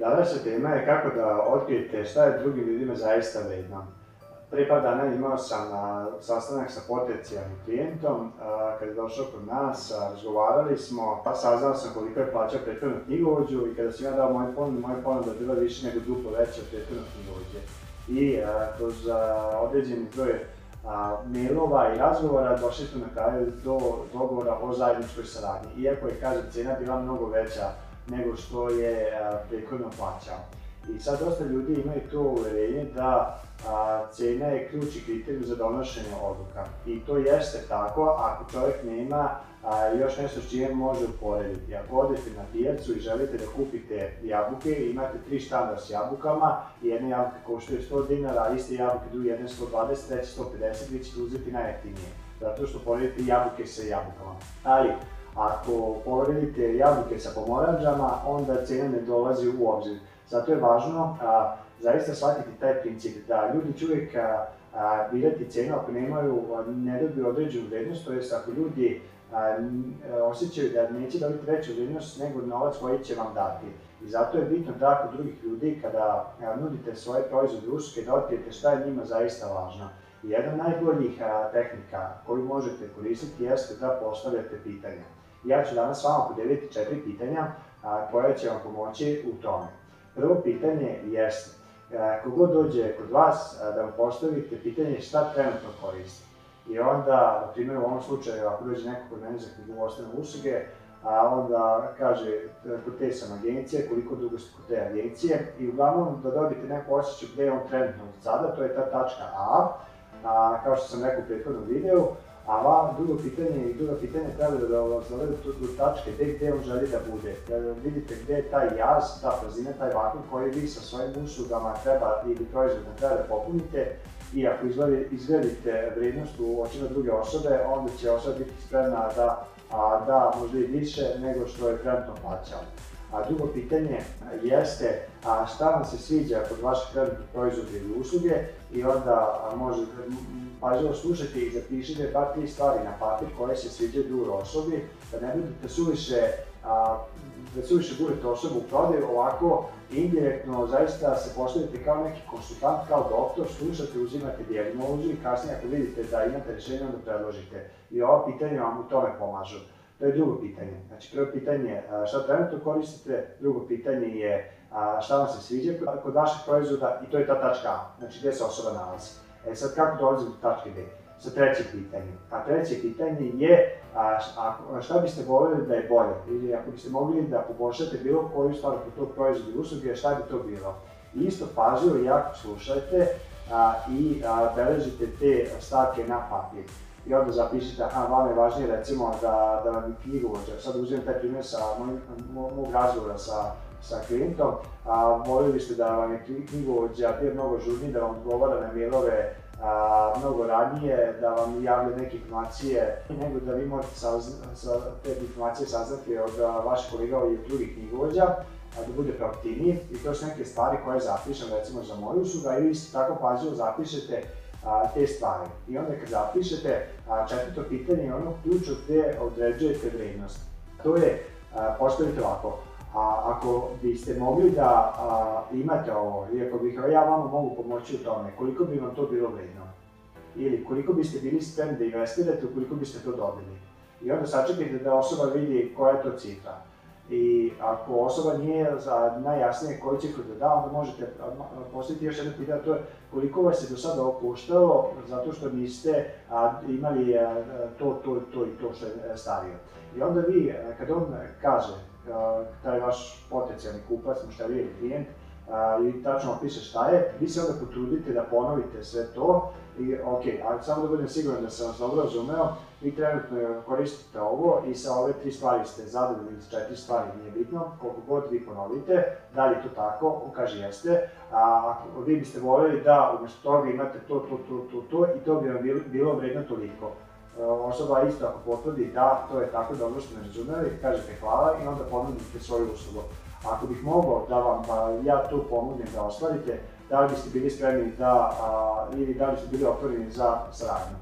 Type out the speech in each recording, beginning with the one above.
Današnja tema je kako da otkrijete šta je drugim ljudima zaista vredno. Pre par dana imao sam a, sastanak sa potencijalnim klijentom, kada je došao kod nas, a, razgovarali smo, pa saznao sam koliko je plaćao prethodno knjigovođu i kada sam ja dao moju ponudu, moja ponuda je bila više nego duplo veća od prethodnog knjigovođe. I a, kroz a, određeni broj a, mailova i razgovora došli smo na kraju do dogovora o zajedničkoj saradnji. Iako je, kažem, cena bila mnogo veća nego što je prethodno plaćao. I sad dosta ljudi imaju to uverenje da a, cena je ključni i kriterij za donošenje odluka. I to jeste tako ako čovjek nema a, još nešto s čime može uporediti. Ako odete na pijacu i želite da kupite jabuke, imate tri štanda s jabukama, jedna jabuka koštuje 100 dinara, a iste jabuke druge jedne 120, treće 150, vi ćete uzeti najjeftinije zato što poredite jabuke sa jabukama. Ali, Ako povredite jabuke sa pomoranđama, onda cena ne dolazi u obzir. Zato je važno a, zaista shvatiti taj princip da ljudi će uvijek a, a, birati cenu ako nemaju, ne dobiju određenu vrednost, to jest ako ljudi a, osjećaju da neće dobiti veću vrednost nego novac koji će vam dati. I zato je bitno da kod drugih ljudi, kada nudite svoje proizvode usluge, da otpijete šta je njima zaista važno. Jedna od najboljih tehnika koju možete koristiti jeste da postavljate pitanja. Ja ću danas vama podeliti četiri pitanja a, koja će vam pomoći u tome. Prvo pitanje jeste, e, kogod dođe kod vas a, da mu postavite pitanje šta trenutno koriste. I onda, na primjer u ovom slučaju, ako dođe neko kod mene za knjigovostavne usluge, a onda kaže e, kod te sam agencije, koliko dugo ste kod te agencije i uglavnom da dobijete neko osjećaj gde je on trenutno od sada, to je ta tačka A, a kao što sam rekao u prethodnom videu, A ova drugo pitanje i druga pitanje treba da vas dovedu tu do tačke gde, gde on želi da bude. Da vidite gde je taj jaz, ta prazina, taj vakum koji vi sa svojim uslugama treba ili proizvodima treba da popunite i ako izvedite vrednost u očima druge osobe, onda će osoba biti spremna da a, da možda i više nego što je trenutno plaćao. A drugo pitanje jeste a šta vam se sviđa kod vaših radnih proizvoda ili usluge i onda možete pažljivo slušati i zapišite bar tri stvari na papir koje se sviđaju drugoj osobi, da ne budete suviše a, da suviše budete osobu u prodaju, ovako indirektno zaista se postavite kao neki konsultant, kao doktor, slušate, uzimate dijagnozu i kasnije ako vidite da imate rešenje, onda predložite. I ova pitanja vam u tome pomažu. To je drugo pitanje. Znači, prvo pitanje je šta trenutno koristite, drugo pitanje je šta vam se sviđa kod vaših proizvoda i to je ta tačka A, znači gde se osoba nalazi. E sad, kako dolazimo do tačke B? Sa treće pitanje. A treće pitanje je a, šta biste voljeli da je bolje ili ako biste mogli da poboljšate bilo koju stvar kod tog proizvoda i usluge, šta bi to bilo? I isto pažljivo i jako slušajte i beležite te stavke na papir i onda zapišite, aha, vama je važnije recimo da, da vam knjigu Sad uzimam taj primjer sa mojim, mog razgovora sa, sa klijentom, a molili ste da vam je knjigovođa bio mnogo žurniji, da vam odgovara na mailove a, mnogo ranije, da vam javlja neke informacije, nego da vi možete sa, sa, te informacije saznati od vaših kolega i drugih knjigovođa, a, da bude proaktivniji i to su neke stvari koje zapišem recimo za moju uslugu, a isto tako pažljivo zapišete a, te stvari. I onda kad zapišete, četvrto pitanje je ono ključ gde određujete vrednost. To je, postavite ovako, a ako biste mogli da a, imate ovo, i ako bih ja vama mogu pomoći u tome, koliko bi vam to bilo vredno? Ili koliko biste bili spremni da investirate, koliko biste to dobili? I onda sačekajte da osoba vidi koja je to cifra I ako osoba nije za najjasnije koji cifru da da, onda možete postaviti još jedno pitanje, to je koliko vas je do sada opuštalo zato što niste imali to, to, to i to što je e, stavio. I onda vi, e, kad on kaže, a, taj vaš potencijalni kupac, muštarija ili klijent, a, i tačno opiše šta je, vi se onda potrudite da ponovite sve to i ok, ali samo da budem siguran da sam vas dobro razumeo, vi trenutno koristite ovo i sa ove tri stvari ste zadovoljni ili četiri stvari, nije bitno, koliko god vi ponovite, da li je to tako, kaže jeste, a ako vi biste voljeli da umesto toga imate to, to, to, to, to i to bi vam bilo, bilo vredno toliko e, osoba isto ako potvrdi da, to je tako dobro ste me razumeli, kažete hvala i onda ponudite svoju uslugu. Ako bih mogao da vam a, ja tu ponudim da ostvarite, da li biste bili spremni da, a, ili da li ste bili otvoreni za saradnju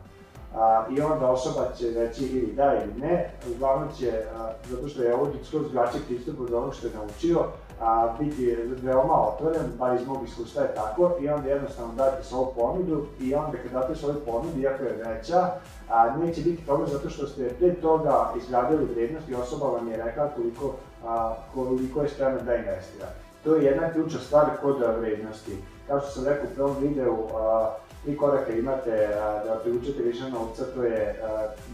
a, i onda osoba će reći ili da ili ne, uglavnom će, a, zato što je ovo skroz drugačiji pristup od onog što je naučio, a, biti veoma otvoren, bar iz mog iskustva je tako, i onda jednostavno dati svoju ponudu i onda kad date svoju ponudu, iako je veća, a, neće biti problem zato što ste pre toga izgradili vrednost i osoba vam je rekla koliko, a, koliko je spremna da investira. To je jedna ključna stvar kod vrednosti. Kao što sam rekao u prvom videu, a, i korake imate da privučete više novca, to je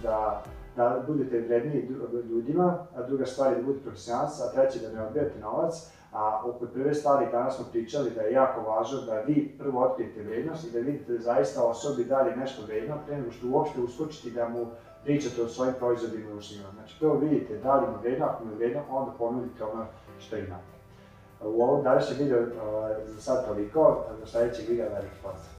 da da budete vredniji ljudima, a druga stvar je da budete profesionalci, a treća da ne odbijate novac, a oko prve stvari danas smo pričali da je jako važno da vi prvo otkrijete vrednost i da vidite zaista osobi da li nešto vredno, pre nego što uopšte uskočite da mu pričate o svojim proizvodima i uslugama. Znači, prvo vidite da li mu vredno, ako mu je vredno, onda ponudite ono što imate. U ovom današnjem videu za sad toliko, do sledećeg videa veliki pozdrav.